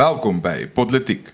Welkom by Politiek.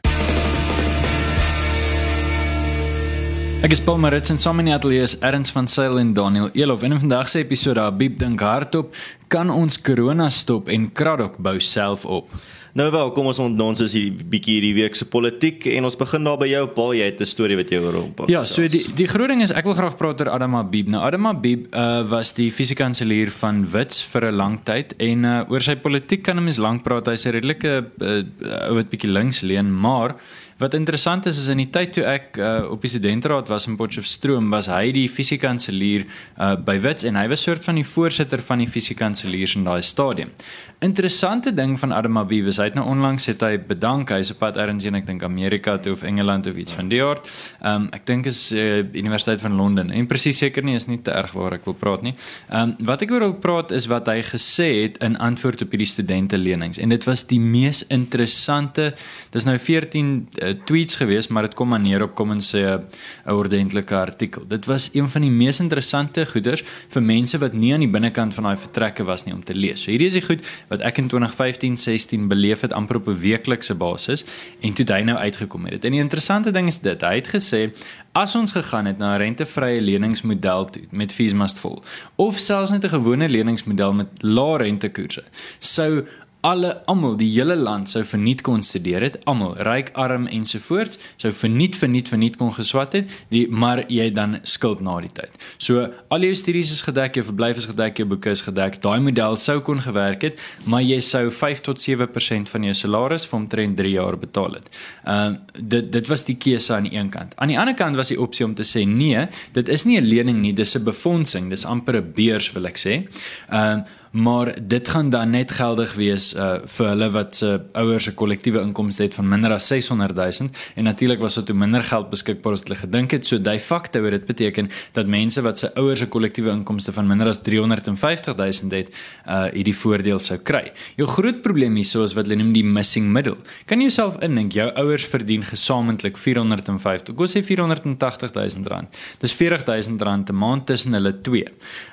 Ek is Paul Marits en saam in die ateljee is Erns van Sail en Daniel Elof. En in vandag se episode Biep dink hardop, kan ons corona stop en Kraddock bou self op. Nou wel, kom ons ontnons is hier bietjie hierdie week se politiek en ons begin daar by jou Paul, jy het 'n storie wat jy oor op. Ja, so die die groot ding is ek wil graag praat oor Adam Habib. Nou Adam Habib uh, was die fisiekanselier van Wits vir 'n lang tyd en uh, oor sy politiek kan 'n mens lank praat. Hy's 'n redelike uh, ou wat bietjie links leun, maar Wat interessant is is in die tyd toe ek uh, op die studentraad was in Potchefstroom, was hy die fisiekanselier uh, by Wits en hy was soort van die voorsitter van die fisiekanseliers in daai stadium. Interessante ding van Adam Habib is hy het nou onlangs het hy bedank hy's op pad ergens heen ek dink Amerika toe of Engeland of iets van die aard. Um, ek dink is uh, Universiteit van Londen en presies seker nie is nie te erg waar ek wil praat nie. Um, wat ek oor wil praat is wat hy gesê het in antwoord op hierdie studente lenings en dit was die mees interessante. Dis nou 14 uh, tweets gewees, maar dit kom maar neer op kom en sê 'n ordentlike artikel. Dit was een van die mees interessante goeders vir mense wat nie aan die binnekant van daai vertrekke was nie om te lees. So hierdie is die goed wat ek in 2015-16 beleef het amper op 'n weeklikse basis en toe hy nou uitgekom het. En die interessante ding is dit, hy het gesê As ons gegaan het na 'n rentevrye leningsmodel toe met fees must fall of selfs net 'n gewone leningsmodel met lae rentekoerse sou alle almal die hele land sou verniet kon studeer het almal ryk arm ensovoorts sou verniet verniet verniet kon geswat het die maar jy dan skuld na die tyd. So al jou studies is gedek jou verblyf is gedek jou boeke is gedek daai model sou kon gewerk het maar jy sou 5 tot 7% van jou salaris vir omtrent 3 jaar betaal het. Ehm uh, dit dit was die keuse aan die een kant. Aan die ander kant was die opsie om te sê nee dit is nie 'n lening nie dis 'n befondsing dis amper 'n beurs wil ek sê. Ehm uh, maar dit gaan dan net geldig wees uh, vir hulle wat se uh, ouers se kollektiewe inkomste het van minder as 600 000 en natuurlik was dit minder geld beskikbaar as hulle gedink het so daai fakte wat dit beteken dat mense wat se ouers se kollektiewe inkomste van minder as 350 000 het uh hierdie voordeel sou kry. Jou groot probleem hier is wat hulle noem die missing middle. Kan jy jouself indink jou ouers verdien gesamentlik 450, ek sê 480 000 rand. Dis 40 000 rand 'n maand tussen hulle twee.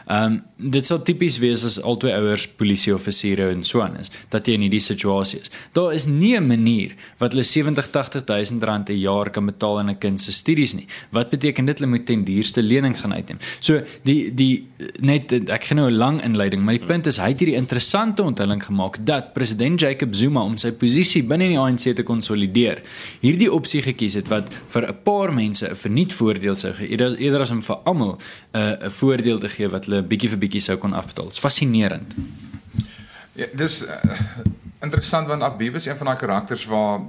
Um, dit sal tipies wees as albei ouers polisieoffisiere en so aan is dat jy in hierdie situasie is. Daar is nie 'n manier wat hulle 70 80000 rand 'n jaar kan betaal aan 'n kind se studies nie. Wat beteken dit hulle moet ten duurste lenings gaan uitneem. So die die net ek gaan nou 'n lang inleiding, maar die punt is hy het hierdie interessante onthulling gemaak dat president Jacob Zuma om sy posisie binne die ANC te konsolideer, hierdie opsie gekies het wat vir 'n paar mense 'n verniet voordeel sou gee eerder as om vir almal 'n uh, voordeel te gee wat hulle bietjie vir bietjie sou kon afbetaal. Dit's fascinerend. Ja, dis uh, interessant want Abib is een van daai karakters waar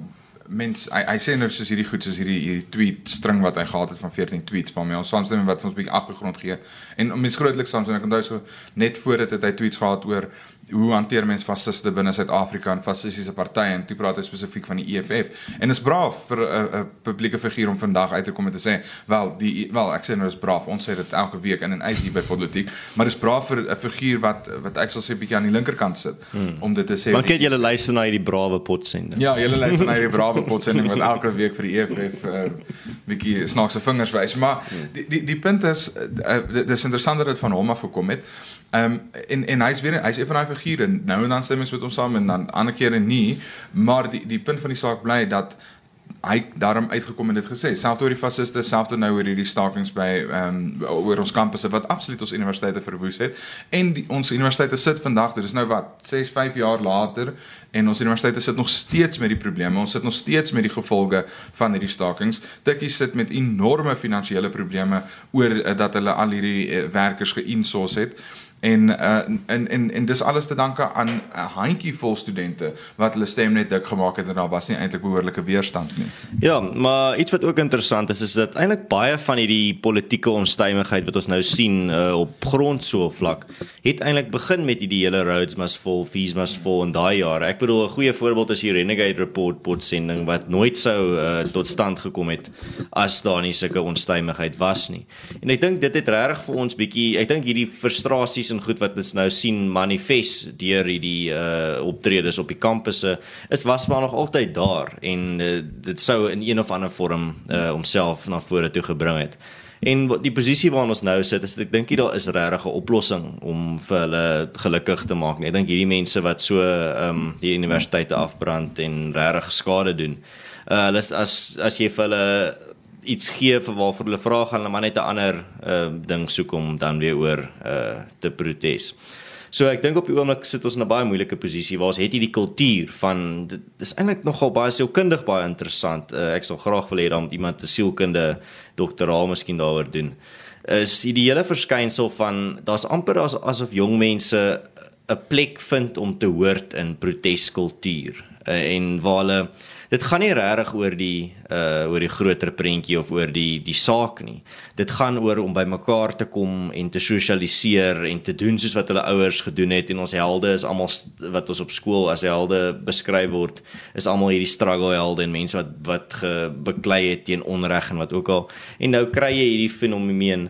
mens hy, hy sê nou soos hierdie goed soos hierdie hierdie tweet string wat hy gehad het van 14 tweets waarmee ons saamstem wat vir ons 'n bietjie agtergrond gee. En mens grootliks saamstem ek onthou so net voor dit het hy tweets gehad oor hoe hanteer mens fasiste binne Suid-Afrika en fasistiese partye en toe praat hy spesifiek van die EFF. En is braaf vir 'n publieke figuur om vandag uit te kom en te sê, wel, die wel, ek sê nou is braaf. Ons sê dit elke week in en uit hier by politiek, maar dis braaf vir 'n figuur wat wat ek sal sê bietjie aan die linkerkant sit hmm. om dit te sê. Maar kyk julle luister na hierdie brawe potsending. Ja, julle luister na hierdie brawe potsending wat elke week vir die EFF 'n uh, bietjie snaakse vingers wys, maar die die die punt is uh, dis interessant dat dit van hom af gekom het. Ehm um, en en hy's weer hy's een van daai figure. Nou en dan stem ons met hom saam en dan ander kere nie, maar die die punt van die saak bly dat hy daarom uitgekom en dit gesê, selfs oor die fasiste, selfs nou oor hierdie stakings by ehm um, oor ons kampusse wat absoluut ons universiteite verwoes het. En die, ons universiteite sit vandag, dit is nou wat 6, 5 jaar later en ons universiteite sit nog steeds met die probleme. Ons sit nog steeds met die gevolge van hierdie stakings. Tikkie sit met enorme finansiële probleme oor uh, dat hulle al hierdie uh, werkers geïnsource het en uh en en en dis alles te danke aan 'n handjievol studente wat hulle stem net dik gemaak het en daar was nie eintlik behoorlike weerstand nie. Ja, maar iets wat ook interessant is is dat eintlik baie van hierdie politieke onstuimigheid wat ons nou sien uh, op grond so vlak het eintlik begin met hierdie hele roads must fall, fees must fall in daai jare. Ek bedoel 'n goeie voorbeeld is die Renegade report potsending wat nooit sou uh, tot stand gekom het as daar nie sulke onstuimigheid was nie. En ek dink dit het regtig vir ons bietjie, ek dink hierdie frustrasies en goed wat ons nou sien manifest deur hierdie uh optredes op die kampusse is was maar nog altyd daar en uh, dit sou in een of ander vorm uh homself na vore toe gebring het. En wat die posisie waarin ons nou sit, is ek dink daar is regtig 'n oplossing om vir hulle gelukkig te maak nie. Ek dink hierdie mense wat so ehm um, die universiteite afbrand en regtig skade doen. Uh hulle as as jy vir hulle iets gee vir waarvoor hulle vra gaan hulle maar net 'n ander uh ding soek om dan weer oor uh te protes. So ek dink op die oomblik sit ons in 'n baie moeilike posisie waar ons het hierdie kultuur van dit is eintlik nogal baie sielkundig baie interessant. Uh, ek sal graag wil hê dan iemand 'n sielkunde doktoraal miskien daaroor doen. Is die hele verskynsel van daar's amper as asof jong mense 'n plek vind om te hoort in proteskultuur uh, en waar hulle dit gaan nie regtig oor die uh oor die groter prentjie of oor die die saak nie. Dit gaan oor om by mekaar te kom en te sosialiseer en te doen soos wat hulle ouers gedoen het en ons helde is almal wat ons op skool as helde beskryf word, is almal hierdie struggle helde en mense wat wat beklei het teen onreg en wat ook al. En nou kry jy hierdie fenomeen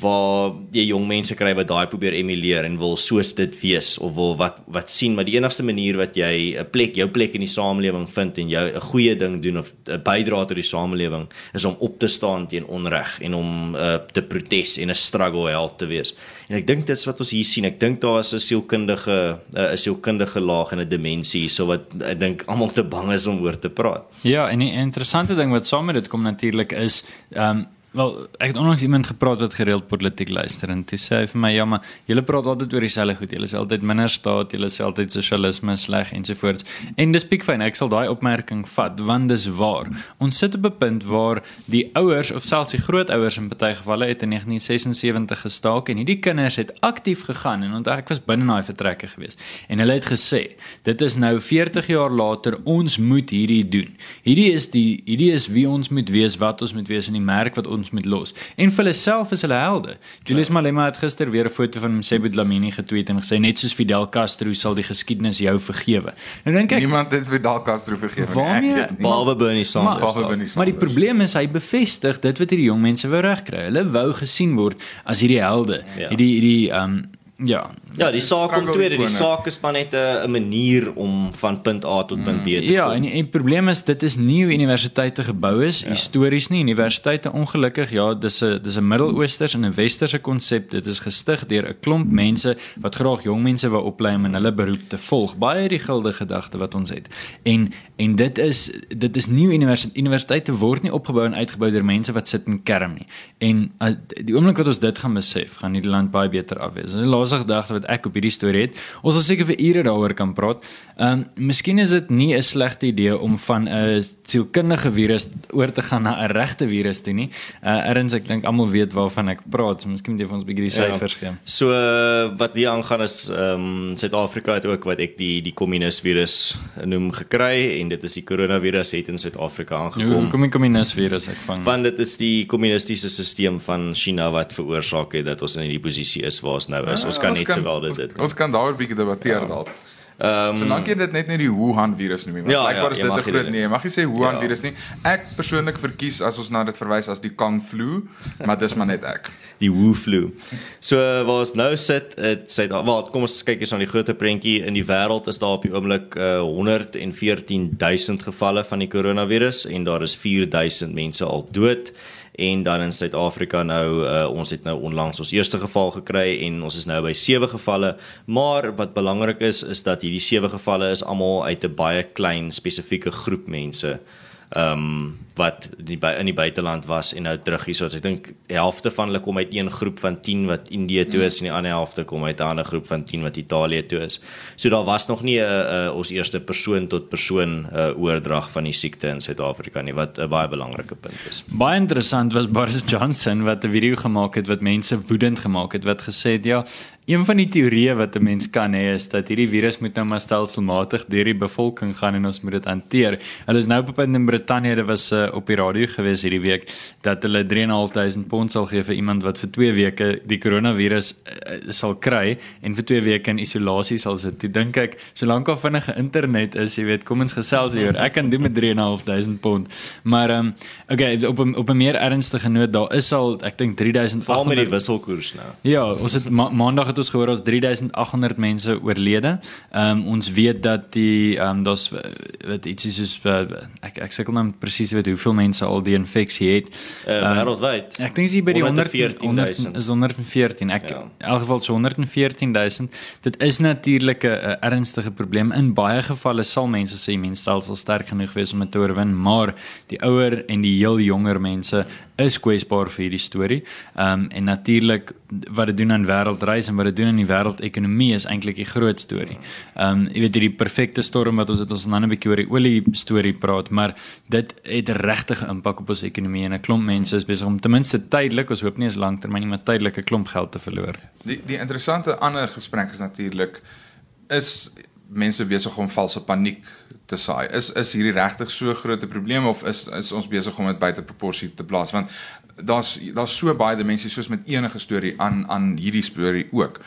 waar jy jong mense kry wat daai probeer emuleer en wil soos dit wees of wil wat wat sien maar die enigste manier wat jy 'n plek jou plek in die samelewing vind en jou 'n goeie ding doen of 'n bydra tot die samelewing is om op te staan teen onreg en om uh, te protes en 'n struggle held te wees. En ek dink dit is wat ons hier sien. Ek dink daar is 'n sielkundige uh, 'n sielkundige laag en 'n dimensie so wat ek dink almal te bang is om oor te praat. Ja, en 'n interessante ding wat saam met dit kom natuurlik is ehm um, Wel, ek het onlangs iemand gepraat wat gereeld politiek luister en toe sê hy vir my ja, maar julle praat altyd oor dieselfde goed. Julle sê altyd minder staat, julle sê altyd sosialisme sleg ensovoorts. En dis piek fyn. Ek sal daai opmerking vat want dis waar. Ons sit op 'n punt waar die ouers of selfs die grootouers in baie gevalle het in 1976 gestaak en hierdie kinders het aktief gegaan en onthou ek was binne daai vertrekke gewees. En hulle het gesê, dit is nou 40 jaar later, ons moet hierdie doen. Hierdie is die hierdie is wie ons moet wees, wat ons moet wees in die merk wat ons ons moet los. En vir hulle self is hulle helde. Julius Malema het gister weer 'n foto van Msebu Dlamini getweet en gesê net soos Fidel Castro sal die geskiedenis jou vergewe. Nou dink ek niemand het Fidel Castro vergewe nie. Behalwe Bernie Sanders. Maar, Bernie Sanders. maar die probleem is hy bevestig dit wat hierdie jong mense wou regkry. Hulle wou gesien word as hierdie helde. Ja. Hierdie hierdie um Ja. Ja, die saak kom tweede, die saak is maar net 'n manier om van punt A tot punt B te ja, kom. Ja, en die, die probleem is dit is nie hoe universiteite gebou is ja. histories nie. Universiteite ongelukkig, ja, dis 'n dis 'n Midde-Oosters en 'n Westerse konsep. Dit is gestig deur 'n klomp mense wat graag jong mense wou oplei om in hulle beroep te volg. Baie die gilde gedagte wat ons het. En en dit is dit is nie universiteite universiteite word nie opgebou en uitgebou deur mense wat sit in kerm nie. En uh, die oomblik wat ons dit gaan besef, gaan hierdie land baie beter af wees. En laaste gedagte wat ek op hierdie storie het. Ons sal seker vir ure daaroor kan praat. Ehm um, miskien is dit nie 'n slegte idee om van 'n sielkundige virus oor te gaan na 'n regte virus toe nie. Uh erns ek dink almal weet waarvan ek praat. So miskien moet jy vir ons 'n bietjie die ja. syfers ja. gee. So uh, wat hier aangaan is ehm um, Suid-Afrika het ook wat ek die die kommunis virus noem gekry en dit is die koronavirus het in Suid-Afrika aangekom. Hoe kom die kommunis virus ek vang? Want dit is die kommunistiese stelsel van China wat veroorsaak het dat ons in hierdie posisie is waar ons nou is. Ja, ons kan net sowel dis dit. Ons kan daaroor bietjie debatteer ja. dalk. Ehm um, Solank jy dit net nie die Wuhan virus noem nie, want ja, blykbaar ja, is dit 'n groot nee, mag jy sê Wuhan ja. virus nie. Ek persoonlik verkies as ons na dit verwys as die Kang flu, maar dis maar net ek. Die Wu flu. So waar ons nou sit, dit sê wat kom ons kyk eens aan die groter prentjie in die wêreld is daar op die oomblik uh, 114000 gevalle van die koronavirus en daar is 4000 mense al dood en dan in Suid-Afrika nou uh, ons het nou onlangs ons eerste geval gekry en ons is nou by sewe gevalle. Maar wat belangrik is is dat hierdie sewe gevalle is almal uit 'n baie klein spesifieke groep mense. Ehm um, wat die by in die buiteland was en nou terug hier so ek dink helfte van hulle kom uit een groep van 10 wat Indië toe is en die ander helfte kom uit 'n ander groep van 10 wat Italië toe is. So daar was nog nie 'n uh, uh, ons eerste persoon tot persoon uh, oordrag van die siekte in Suid-Afrika nie wat 'n uh, baie belangrike punt is. Baie interessant was Boris Johnson wat 'n video gemaak het wat mense woedend gemaak het wat gesê het ja Een van die teorieë wat 'n mens kan hê is dat hierdie virus moet nou maar stelselmatig deur die bevolking gaan en ons moet dit hanteer. Hulle is nou op punt in Brittanje, dit was uh, op die radio gewees hierdie week dat hulle 3.500 pond sal gee vir iemand wat vir 2 weke die koronavirus uh, sal kry en vir 2 weke in isolasie sal sit. Ek dink ek solank al vinnige internet is, jy weet, kom ons gesels hier. Ek kan doen met 3.500 pond. Maar ehm um, okay, op 'n op 'n meer ernstige noot, daar is al ek dink 3800 Val met die wisselkoers nou. Ja, ons het ma maandag het ons gehoor ons 3800 mense oorlede. Ehm um, ons weet dat die ehm um, daar's wat ietsie soos uh, ek ek sukkel nou presies weet hoeveel mense al die infeksie het. Uh, wêreldwyd. Ek dink dis by die 100 114.000. is 114. Ek Ja. in elk geval so 114000. Dit is natuurlik 'n 'n ernstige probleem. In baie gevalle sal mense se immuunstelsel sterk genoeg wees om dit te oorwin, maar die ouer en die heel jonger mense is kwesbaar vir hierdie storie. Ehm um, en natuurlik wat dit doen aan wêreldreis en wat dit doen aan die wêreldekonomie is eintlik die groot storie. Ehm um, jy weet hierdie perfekte storm wat ons het ons dan 'n bietjie oor die olie storie praat, maar dit het regtig 'n impak op ons ekonomie en 'n klomp mense is besig om ten minste tydelik, ons hoop nie is lanktermyn nie, maar tydelik 'n klomp geld te verloor. Die die interessante ander gesprek is natuurlik is mense besig om valse paniek te saai. Is is hierdie regtig so groot 'n probleem of is is ons besig om dit buite proporsie te plaas want daar's daar's so baie dimensies soos met enige storie aan aan hierdie storie ook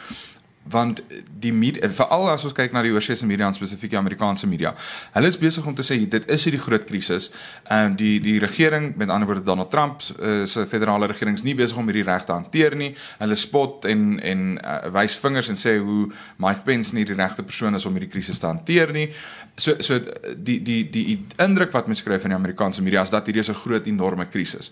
want die media veral as ons kyk na die oorsese media en spesifiek die Amerikaanse media. Hulle is besig om te sê dit is hierdie groot krisis en die die regering, met ander woorde Donald Trump uh, se federale regering is nie besig om hierdie reg te hanteer nie. Hulle spot en en uh, wys vingers en sê hoe Mike Pence nie die regte persoon is om hierdie krisis te hanteer nie. So so die die die indruk wat mense skryf in die Amerikaanse media is dat hierdie is 'n groot enorme krisis.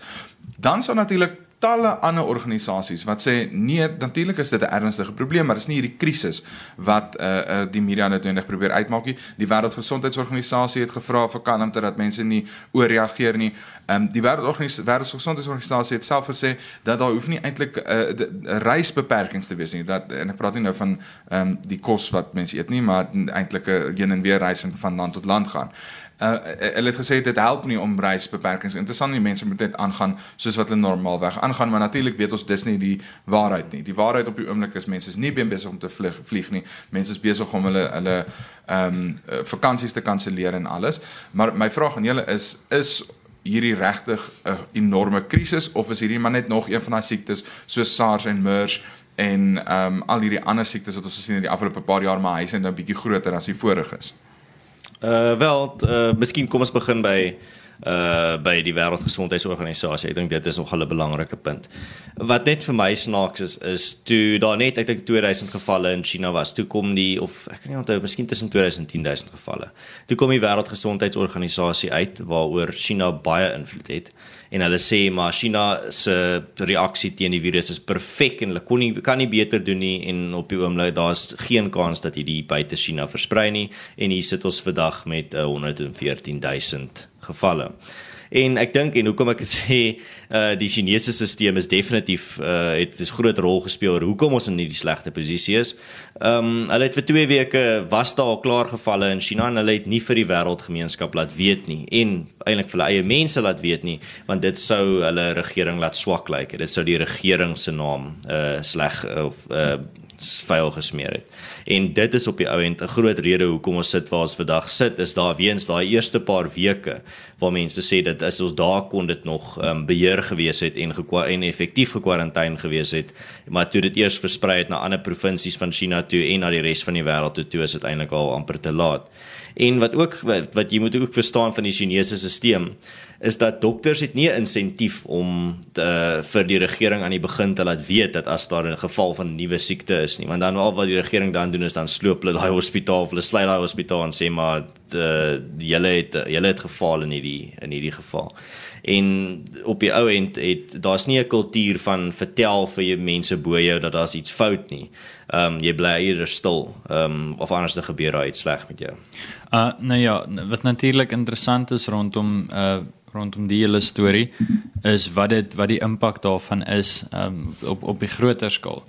Dan sal natuurlik talle ander organisasies wat sê nee, natuurlik is dit 'n ernstige probleem, maar dis nie hierdie krisis wat uh, uh die media noodwendig probeer uitmaak nie. Die Wêreldgesondheidsorganisasie het gevra vir kalmte dat mense nie ooreageer nie. Ehm um, die Wêreldgesondheidsorganisasie het self gesê dat daar hoef nie eintlik 'n uh, reisbeperkings te wees nie. Dat en ek praat nie nou van ehm um, die kos wat mense eet nie, maar eintlik 'n heen en weer reis van land tot land gaan. Uh, hulle het gesê dit help nie om reisbeperkings in te staan nie. Mense moet net aangaan soos wat hulle normaalweg aangaan, maar natuurlik weet ons dis nie die waarheid nie. Die waarheid op die oomblik is mense is nie besig om te vlieg, vlieg nie. Mense is besig om hulle hulle ehm um, vakansies te kanselleer en alles. Maar my vraag aan julle is is hierdie regtig 'n enorme krisis of is hierdie maar net nog een van daai siektes soos SARS en MERS en ehm um, al hierdie ander siektes wat ons gesien het in die afgelope paar jaar maar hy's net nou 'n bietjie groter as die vorige is. Uh wel, uh miskien kom ons begin by uh by die wêreldgesondheidsorganisasie. Ek dink dit is nogal 'n belangrike punt. Wat net vir my snaaks is is toe daar net ek dink 2000 gevalle in China was. Toe kom die of ek kan nie onthou, miskien tussen 2000 en 10000 gevalle. Toe kom die wêreldgesondheidsorganisasie uit waaroor China baie invloed het en hulle sê maar China se reaksie teen die virus is perfek en hulle kon nie kan nie beter doen nie en op die oomblik daar's geen kans dat hierdie buite China versprei nie en hier sit ons vandag met uh, 114000 gevalle. En ek dink en hoekom ek sê uh die Chinese stelsel is definitief uh het 'n groot rol gespeel oor hoekom ons in hierdie slegte posisie is. Um hulle het vir 2 weke was daar al klaar gevalle in China en hulle het nie vir die wêreldgemeenskap laat weet nie en eintlik vir hulle eie mense laat weet nie want dit sou hulle regering laat swak lyk. Dit sou die regering se naam uh sleg of uh vuil gesmeer het. En dit is op die ou end 'n groot rede hoekom ons sit waar ons vandag sit is daar weens daai eerste paar weke waar mense sê dit is ons daar kon dit nog um, beheer gewees het en en effektief gekwarantyne gewees het, maar toe dit eers versprei het na ander provinsies van China toe en na die res van die wêreld toe, toe is dit eintlik al amper te laat. En wat ook wat, wat jy moet ook verstaan van die Chinese stelsel is dat dokters het nie 'n insentief om te, vir die regering aan die begin te laat weet dat as daar 'n geval van nuwe siekte is nie want dan al wat die regering dan doen is dan sloop hulle daai hospitaal of hulle sluit daai hospitaal en sê maar julle het julle het gefaal in hierdie in hierdie geval en op die ou end het daar's nie 'n kultuur van vertel vir jou mense bo jou dat daar's iets fout nie. Ehm um, jy bly eerder stil. Ehm um, of anders dan gebeur daar iets sleg met jou. Uh nou ja, wat natuurlik interessant is rondom uh rondom die hele storie is wat dit wat die impak daarvan is um, op op die groter skaal.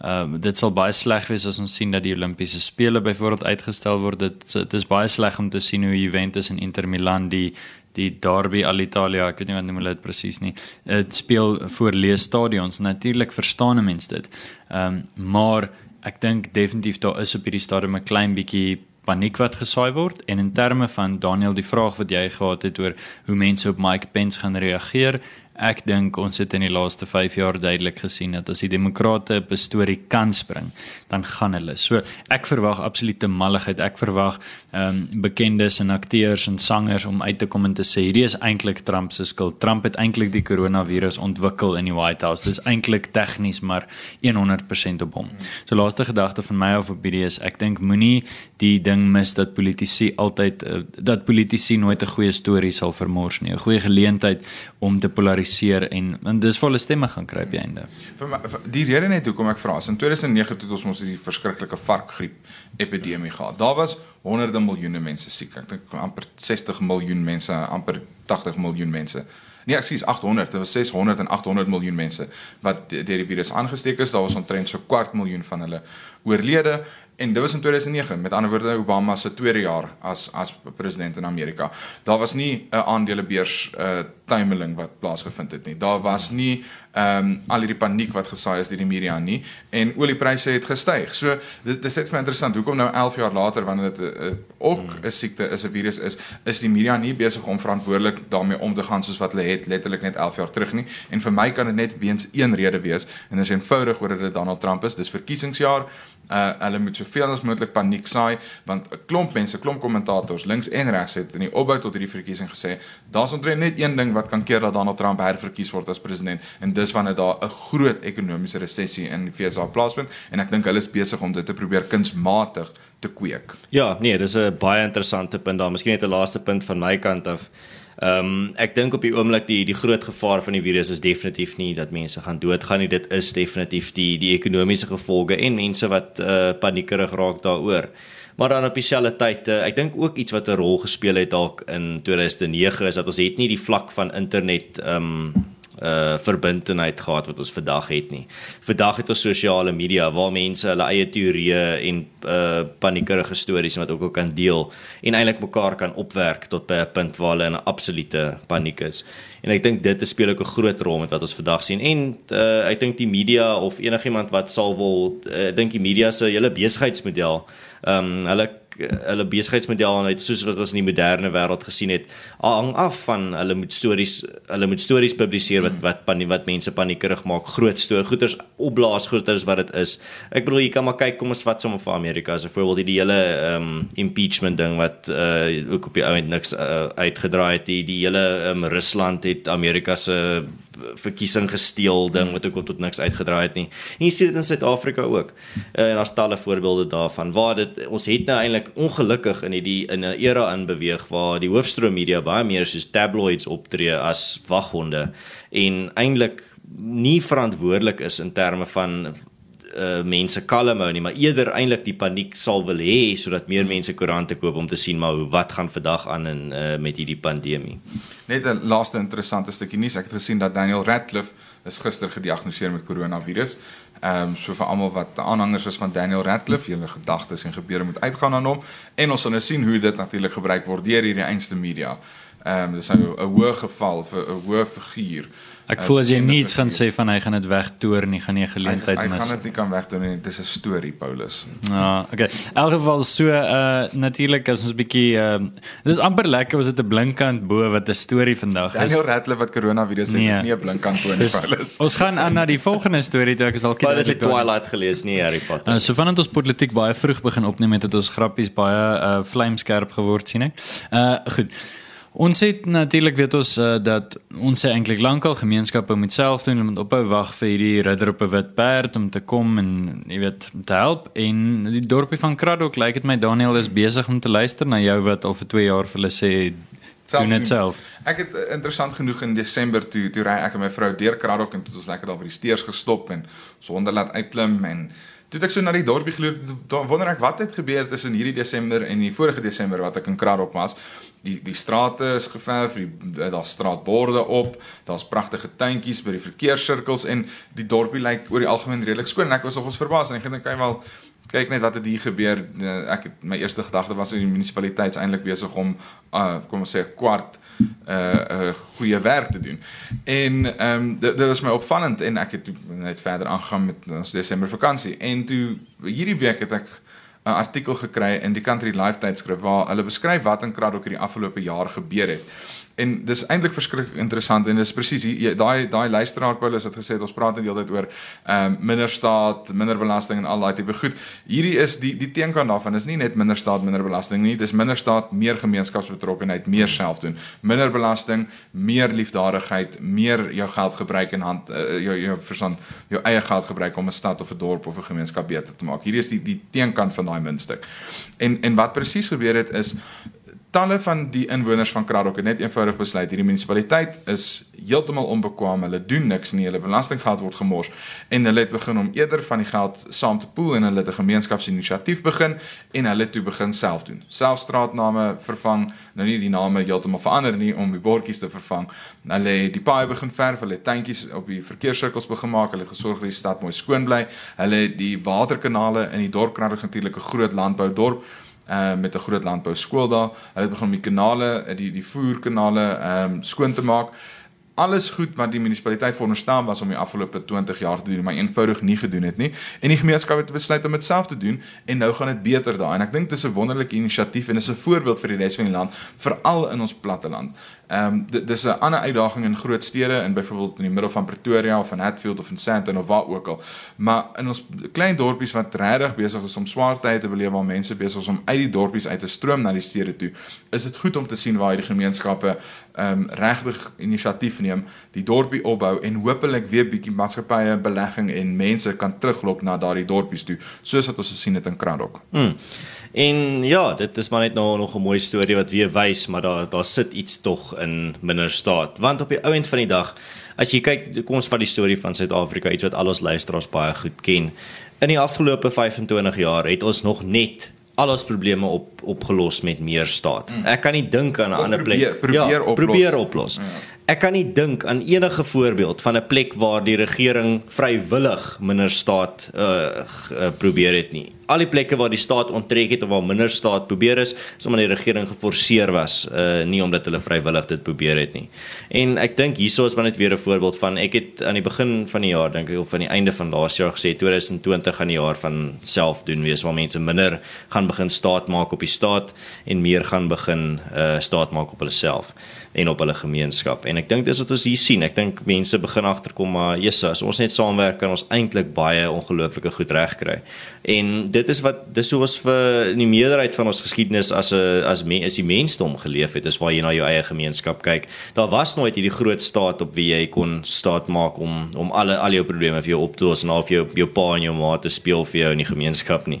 Ehm uh, dit sal baie sleg wees as ons sien dat die Olimpiese spele byvoorbeeld uitgestel word. Dit dit is baie sleg om te sien hoe Juventus en Inter Milan die die Derby Alitalia, ek weet nie wat noem hulle dit presies nie. Dit speel voor leë stadions. Natuurlik verstaan 'n mens dit. Ehm um, maar ek dink definitief daar is op hierdie stadium 'n klein bietjie paniek wat gesaai word en in terme van Daniel die vraag wat jy gehad het oor hoe mense op Mike Pence gaan reageer Ek dink ons het in die laaste 5 jaar duidelik gesien dat as die demokrate 'n storie kan bring, dan gaan hulle. So ek verwag absolute malligheid. Ek verwag ehm um, bekendes en akteurs en sangers om uit te kom en te sê hierdie is eintlik Trump se skuld. Trump het eintlik die koronavirus ontwikkel in die White House. Dis eintlik tegnies maar 100% op hom. So laaste gedagte van my of op hierdie is ek dink moenie die ding mis dat politici altyd uh, dat politici nooit 'n goeie storie sal vermors nie. 'n Goeie geleentheid om te polariseer en en dis volle stemme gaan kry by einde. Vir my vir die rede net hoekom ek vra, in 2009 het ons mos die verskriklike varkgriep epidemie gehad. Daar was honderde miljoene mense siek. Ek dink amper 60 miljoen mense, amper 80 miljoen mense. Nee, ek sê 800, dit was 600 en 800 miljoen mense wat deur die virus aangesteek is. Daar was omtrent so kwart miljoen van hulle oorlede en dit was in 2009 met ander woorde Obama se tweede jaar as as president in Amerika. Daar was nie 'n aandelebeurs uh tuimeling wat plaasgevind het nie. Daar was nie ehm um, al hierdie paniek wat gesaai is deur die media nie en oliepryse het gestyg. So dit dis net vir interessant hoekom nou 11 jaar later wanneer dit uh, ook 'n hmm. siekte is 'n virus is, is die media nie besig om verantwoordelik daarmee om te gaan soos wat hulle het letterlik net 11 jaar terug nie. En vir my kan dit net weens een rede wees en dit is eenvoudig oor dit Donald Trump is. Dis verkiesingsjaar uh hulle moet soveel as moontlik paniek saai want 'n klomp mense, klomp kommentators links en regs het in die opbou tot hierdie verkiesing gesê daar's omtrent net een ding wat kan keer dat Donald Trump herverkies word as president en dis wanneer daar 'n groot ekonomiese resessie in die VS plaasvind en ek dink hulle is besig om dit te probeer kunsmatig te kweek. Ja, nee, dis 'n baie interessante punt daar. Miskien net 'n laaste punt van my kant af. Ehm um, ek dink op die oomblik die die groot gevaar van die virus is definitief nie dat mense gaan doodgaan nie. Dit is definitief die die ekonomiese gevolge en mense wat uh, paniekerig raak daaroor. Maar dan op dieselfde tyd, uh, ek dink ook iets wat 'n rol gespeel het dalk in 2009 is dat ons het nie die vlak van internet ehm um, uh verbintenheid gehad wat ons vandag het nie. Vandag het ons sosiale media waar mense hulle eie teorieë en uh paniekerige stories wat ook al kan deel en eintlik mekaar kan opwerk tot by 'n punt waar hulle in 'n absolute paniek is. En ek dink dit speel ook 'n groot rol met wat ons vandag sien. En uh ek dink die media of enigiemand wat sal wil uh, ek dink die media se hele besigheidsmodel, ehm um, hulle hulle besigheidsmodel en uit soos wat ons in die moderne wêreld gesien het, hang af van hulle moet stories hulle moet stories publiseer wat wat panie wat mense paniekerig maak, groot storie, goeters opblaas groter as wat dit is. Ek bedoel jy kan maar kyk kom ons vat sommer vir Amerika as 'n voorbeeld die hele ehm um, impeachment ding wat uh ook op die ou end niks uh, uitgedraai het die die hele um, Rusland het Amerika se uh, verkiesing gesteel ding wat ook tot niks uitgedraai het nie. En jy sien dit in Suid-Afrika ook. Uh, en daar's talle voorbeelde daarvan waar dit ons het nou eintlik ongelukkig in hierdie in 'n era in beweeg waar die hoofstroom media baie meer soos tabloids optree as waghonde en eintlik nie verantwoordelik is in terme van uh, mense kalm hou nie, maar eerder eintlik die paniek sal wil hê sodat meer mense koerante koop om te sien maar wat gaan vandag aan in uh, met hierdie pandemie. Net 'n laaste interessante stukkie nuus. Ek het gesien dat Daniel Radcliffe is gister gediagnoseer met koronavirus. Ehm um, so vir almal wat aanhangers is van Daniel Radcliffe, julle gedagtes en gebeure moet uitgaan aan hom en ons sal nou sien hoe dit natuurlik gebruik word deur hierdie einste media. Ehm um, dis nou 'n hoë geval vir 'n hoë figuur. Ek voel as jy niets gaan sê van hy gaan dit wegtoer nie, gaan jy 'n geleentheid mis. Hy gaan dit nie kan wegdoen nie. Dis 'n storie, Paulus. Ja, okay. In elk geval so uh natuurlik as ons 'n bietjie uh dis amper lekker was dit 'n blinkkant bo wat 'n storie vandag is. Daniel Radcliffe wat koronavirus het, nee. is nie 'n blinkkant bo nie, Paulus. Ons gaan aan na die volgende storie toe ek is al kyk. Dit is Twilight gelees nie Harry Potter. Uh, so vandat ons politiek baie vroeg begin opneem het, het ons grappies baie uh vlamskerp geword sien ek. Uh goed. Ons het natuurlik weet ons uh, dat ons eintlik lankal gemeenskappe moet self doen. Om ophou wag vir hierdie ridder op 'n wit perd om te kom en jy weet te help. En die dorpie van Kraddock lyk like dit my Daniel is besig om te luister na jou wat al vir 2 jaar vir hulle sê doen dit self. Ek het uh, interessant genoeg in Desember toe toe ry ek en my vrou deur Kraddock en toe ons lekker daar by die steers gestop en sonder laat uitklim en Toe ek so na die dorpie geloop, wonder ek wat het gebeur tussen hierdie Desember en die vorige Desember wat ek in Kraddock was die die strate is geverf, daar's straatborde op, daar's pragtige tuintjies by die verkeerssirkels en die dorpie lyk oor die algemeen redelik skoon en ek was nogals verbaas en ek dink kyk wel kyk net wat het hier gebeur. Eh, ek het my eerste gedagte was die munisipaliteit eintlik besig om uh, kom ons sê kwart 'n uh, uh, goeie werk te doen. En ehm um, dit dit was my opvallend en ek het net verder aangegaan met ons Desember vakansie en toe hierdie week het ek 'n artikel gekry in die Country Life tydskrif waar hulle beskryf wat in Kraddock hierdie afgelope jaar gebeur het. En dis eintlik verskriklik interessant en dis presies daai daai luisteraar Paulus het gesê ons praat net heeltyd oor ehm um, minder staat, minder belasting en al daai tipe goed. Hierdie is die die teenkant daarvan is nie net minder staat, minder belasting nie, dis minder staat, meer gemeenskapsbetrokkenheid, meer self doen. Minder belasting, meer liefdadigheid, meer jou geld gebruik in hand uh, jou jou verstand jou eie geld gebruik om 'n stad of 'n dorp of 'n gemeenskap beter te maak. Hierdie is die die teenkant van daai muntstuk. En en wat presies gebeur het is talle van die inwoners van Kraddock het net eenvoudig besluit hierdie munisipaliteit is heeltemal onbekwaam. Hulle doen niks nie. Hulle belastinggeld word gemors en hulle het begin om eerder van die geld saam te pool en hulle het 'n gemeenskapsinisiatief begin en hulle toe begin self doen. Selfstraatname vervang, nou nie die name heeltemal verander nie om die bordjies te vervang. Hulle het die paaie begin verf, hulle het tuintjies op die verkeerssirkels begin maak, hulle het gesorg dat die stad mooi skoon bly. Hulle het die waterkanale in die dorp Kraddock natuurlik 'n groot landboudorp uh met 'n groot landbou skool daar. Hulle het begin om die kanale, die die voerkanale ehm um, skoon te maak. Alles goed wat die munisipaliteit veronderstel was om die afgelope 20 jaar te doen, maar eenvoudig nie gedoen het nie. En die gemeenskap het besluit om dit self te doen en nou gaan dit beter daar. En ek dink dis 'n wonderlike inisiatief en is 'n voorbeeld vir die res van die land, veral in ons platteland. Ehm um, dis 'n ander uitdaging in groot stede in byvoorbeeld in die middel van Pretoria of in Hatfield of in Sandton of waar ook al. Maar in ons klein dorpies wat regtig besig is om swaar tye te beleef waar mense besig is om uit die dorpies uit te stroom na die stede toe, is dit goed om te sien waar hierdie gemeenskappe ehm um, regtig inisiatief neem, die dorpie opbou en hopelik weer bietjie maatskappye belegging en mense kan teruglok na daardie dorpies toe, soos wat ons gesien het in Kraddock. Hmm. En ja, dit is maar net nou nog 'n mooi storie wat weer wys, maar daar daar sit iets tog in minder staat. Want op die ou end van die dag, as jy kyk, kom ons vat die storie van Suid-Afrika, iets wat al ons luisteraars baie goed ken. In die afgelope 25 jaar het ons nog net al ons probleme op opgelos met meer staat. Mm. Ek kan nie dink aan 'n ander plek. Probeer, probeer ja, oplos. Probeer oplos. Ja. Ek kan nie dink aan enige voorbeeld van 'n plek waar die regering vrywillig minder staat uh, uh probeer het nie al die plekke waar die staat onttrek het of waar minder staat probeer is, is omdat die regering geforseer was, uh nie omdat hulle vrywillig dit probeer het nie. En ek dink hierso is maar net weer 'n voorbeeld van ek het aan die begin van die jaar dink ek of aan die einde van laas jaar gesê 2020 gaan die jaar van self doen wees waar mense minder gaan begin staat maak op die staat en meer gaan begin uh staat maak op hulle self en op hulle gemeenskap. En ek dink dis wat ons hier sien. Ek dink mense begin agterkom maar Jesus, as ons net saamwerk kan ons eintlik baie ongelooflike goed regkry. En dit is wat dis hoe ons vir die meerderheid van ons geskiedenis as 'n as me, is die mensdom geleef het, is waar jy na jou eie gemeenskap kyk. Daar was nooit hierdie groot staat op wie jy kon staat maak om om alle al jou probleme vir jou op te los en of jou jou pa en jou ma te speel vir jou in die gemeenskap nie.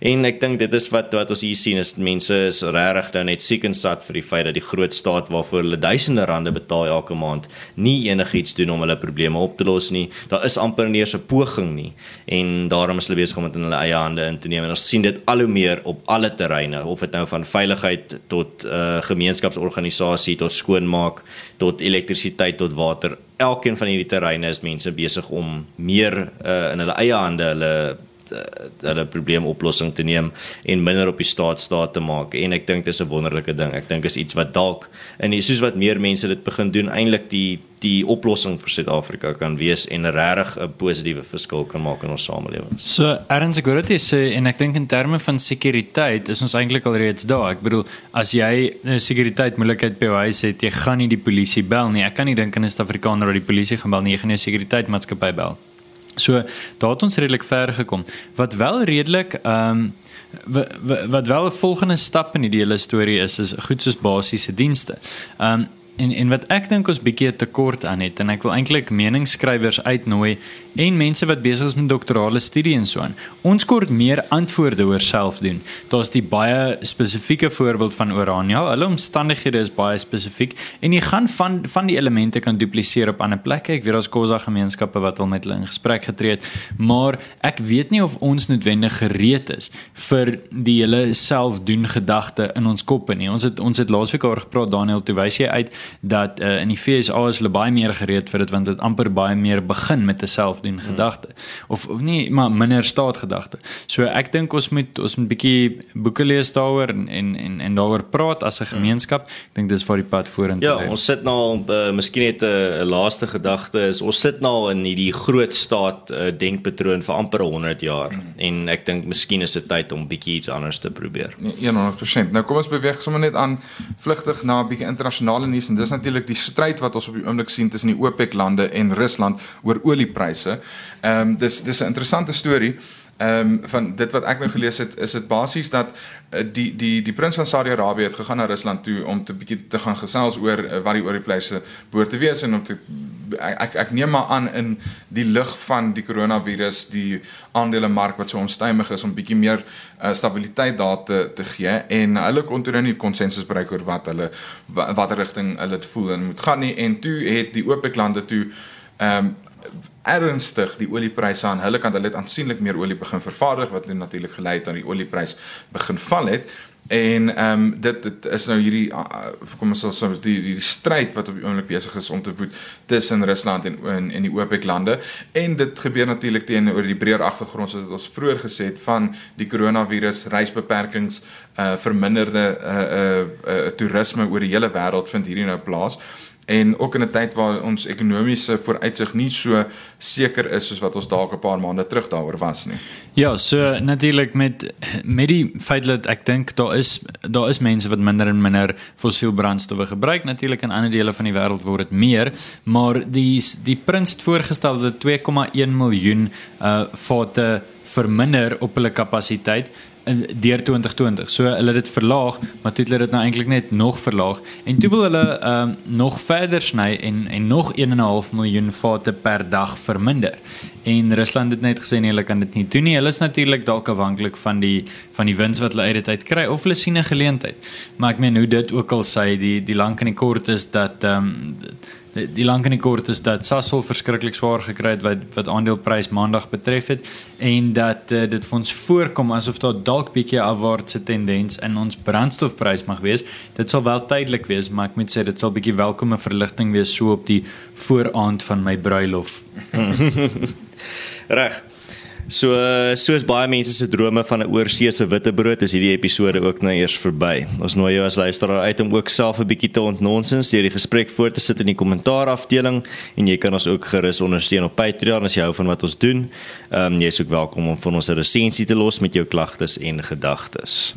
En ek dink dit is wat wat ons hier sien is mense is regtig dan net siek en sat vir die feit dat die groot staat waarvoor hulle duisende rande betaal elke maand nie enigiets doen om hulle probleme op te los nie. Daar is amper nie eens 'n poging nie. En daarom is hulle besig om dit in hulle eie hande in te neem. En ons sien dit al hoe meer op alle terreine of dit nou van veiligheid tot uh, gemeenskapsorganisasie tot skoonmaak tot elektrisiteit tot water. Elkeen van hierdie terreine is mense besig om meer uh, in hulle eie hande hulle hulle probleemoplossing te neem en minder op die staat staat te maak en ek dink dis 'n wonderlike ding. Ek dink is iets wat dalk in soos wat meer mense dit begin doen eintlik die die oplossing vir Suid-Afrika kan wees en regtig 'n positiewe verskil kan maak in ons samelewings. So hoor dit sê en ek dink in terme van sekuriteit is ons eintlik al reeds daar. Ek bedoel as jy 'n sekuriteit moontlikheid by jou huis het, jy gaan nie die polisie bel nie. Ek kan nie dink aan 'n Suid-Afrikaner wat die polisie gaan bel nie. Jy gaan 'n sekuriteitsmaatskappy bel. So daar het ons redelik ver gekom. Wat wel redelik ehm um, wat wel 'n volgende stap in die hele storie is is goed soos basiese dienste. Ehm um, en en wat ek dink ons bietjie tekort aan het en ek wil eintlik meningsskrywers uitnooi en mense wat besig is met doktorale studie en so aan. Ons kort meer antwoorde oor self doen. Daar's die baie spesifieke voorbeeld van Orania. Hulle omstandighede is baie spesifiek en jy gaan van van die elemente kan dupliseer op ander plekke. Ek weet daar's kosa gemeenskappe wat al met hulle in gesprek getree het, maar ek weet nie of ons noodwendig gereed is vir die hele self doen gedagte in ons koppe nie. Ons het ons het laasweek oor gepraat Daniel, toe wys jy uit dat uh, in die FSA is hulle baie meer gereed vir dit want dit amper baie meer begin met 'n selfdien hmm. gedagte of of nie maar minder staat gedagte. So ek dink ons moet ons moet 'n bietjie boeke lees daaroor en en en, en daaroor praat as 'n hmm. gemeenskap. Ek dink dis vir die pad vorentoe. Ja, ons sit nou uh, miskien net 'n laaste gedagte is ons sit nou in hierdie groot staat uh, denkpatroon vir amper 100 jaar hmm. en ek dink miskien is dit tyd om bietjie iets anders te probeer. Nee, 100%. Nou kom ons beweeg sommer net aan vlugtig na 'n bietjie internasionale nuus en dis natuurlik die stryd wat ons op die oomblik sien tussen die OPEC lande en Rusland oor oliepryse. Ehm um, dis dis 'n interessante storie. Ehm um, van dit wat ek nou gelees het, is dit basies dat uh, die die die prins van Saudi-Arabië het gegaan na Rusland toe om te bietjie te gaan gesels oor uh, wat die oliepryse behoort te wees en om te ek ek neem maar aan in die lig van die koronavirus die aandelemark wat so onstuimig is om bietjie meer uh, stabiliteit daar te te gee en hulle kon toe nou nie konsensus bereik oor wat hulle watter rigting hulle voel en moet gaan nie. En toe het die OPEC lande toe ehm um, ernstig die oliepryse aan hulle kant. Hulle het aansienlik meer olie begin vervaardig wat natuurlik gelei het aan die oliepryse begin val het En ehm um, dit dit is nou hierdie uh, kom ons sê die die, die stryd wat op die oomblik besig is om te voed tussen Rusland en en, en die OPEC lande. En dit gebeur natuurlik teenoor die breër agtergrond soos ons vroeër gesê het van die koronavirus reisbeperkings uh verminderde uh uh, uh toerisme oor die hele wêreld vind hierdie nou plaas en ook in 'n tyd waar ons ekonomiese vooruitsig nie so seker is soos wat ons dalk 'n paar maande terug daaroor was nie. Ja, so natuurlik met met die feit dat ek dink daar is daar is mense wat minder en minder fossiel brandstowwe gebruik natuurlik in ander dele van die wêreld word dit meer, maar die die prins het voorgestel dat 2,1 miljoen uh vate verminder op hulle kapasiteit deur 2020. So hulle het dit verlaag, maar toe het hulle dit nou eintlik net nog verlaag en toe wil hulle ehm um, nog verder sny en en nog 1.5 miljoen vate per dag verminder. En Rusland het net gesê nee, hulle kan dit nie doen nie. Hulle is natuurlik dalk afhanklik van die van die wins wat hulle uit dit uit kry of hulle sien 'n geleentheid. Maar ek meen hoe dit ook al sê, die die lank en die kort is dat ehm um, die, die lank en die kort is dat Sasol verskriklik swaar gekry het wat wat aandeleprys maandag betref het en dat uh, dit vir ons voorkom asof daar dalk bietjie afwaartse tendens in ons brandstofprys mag wees. Dit sal wel tydelik wees, maar ek moet sê dit sal bietjie welkome verligting wees so op die vooraand van my bruilof. Reg. So soos baie mense se drome van 'n oorseese witbrood is hierdie episode ook nou eers verby. Ons nooi jou as luisteraar uit om ook self 'n bietjie te ontnonsens deur die gesprek voort te sit in die kommentaar afdeling en jy kan ons ook gerus ondersteun op Patreon as jy hou van wat ons doen. Ehm um, jy is ook welkom om vir ons 'n resensie te los met jou klagtes en gedagtes.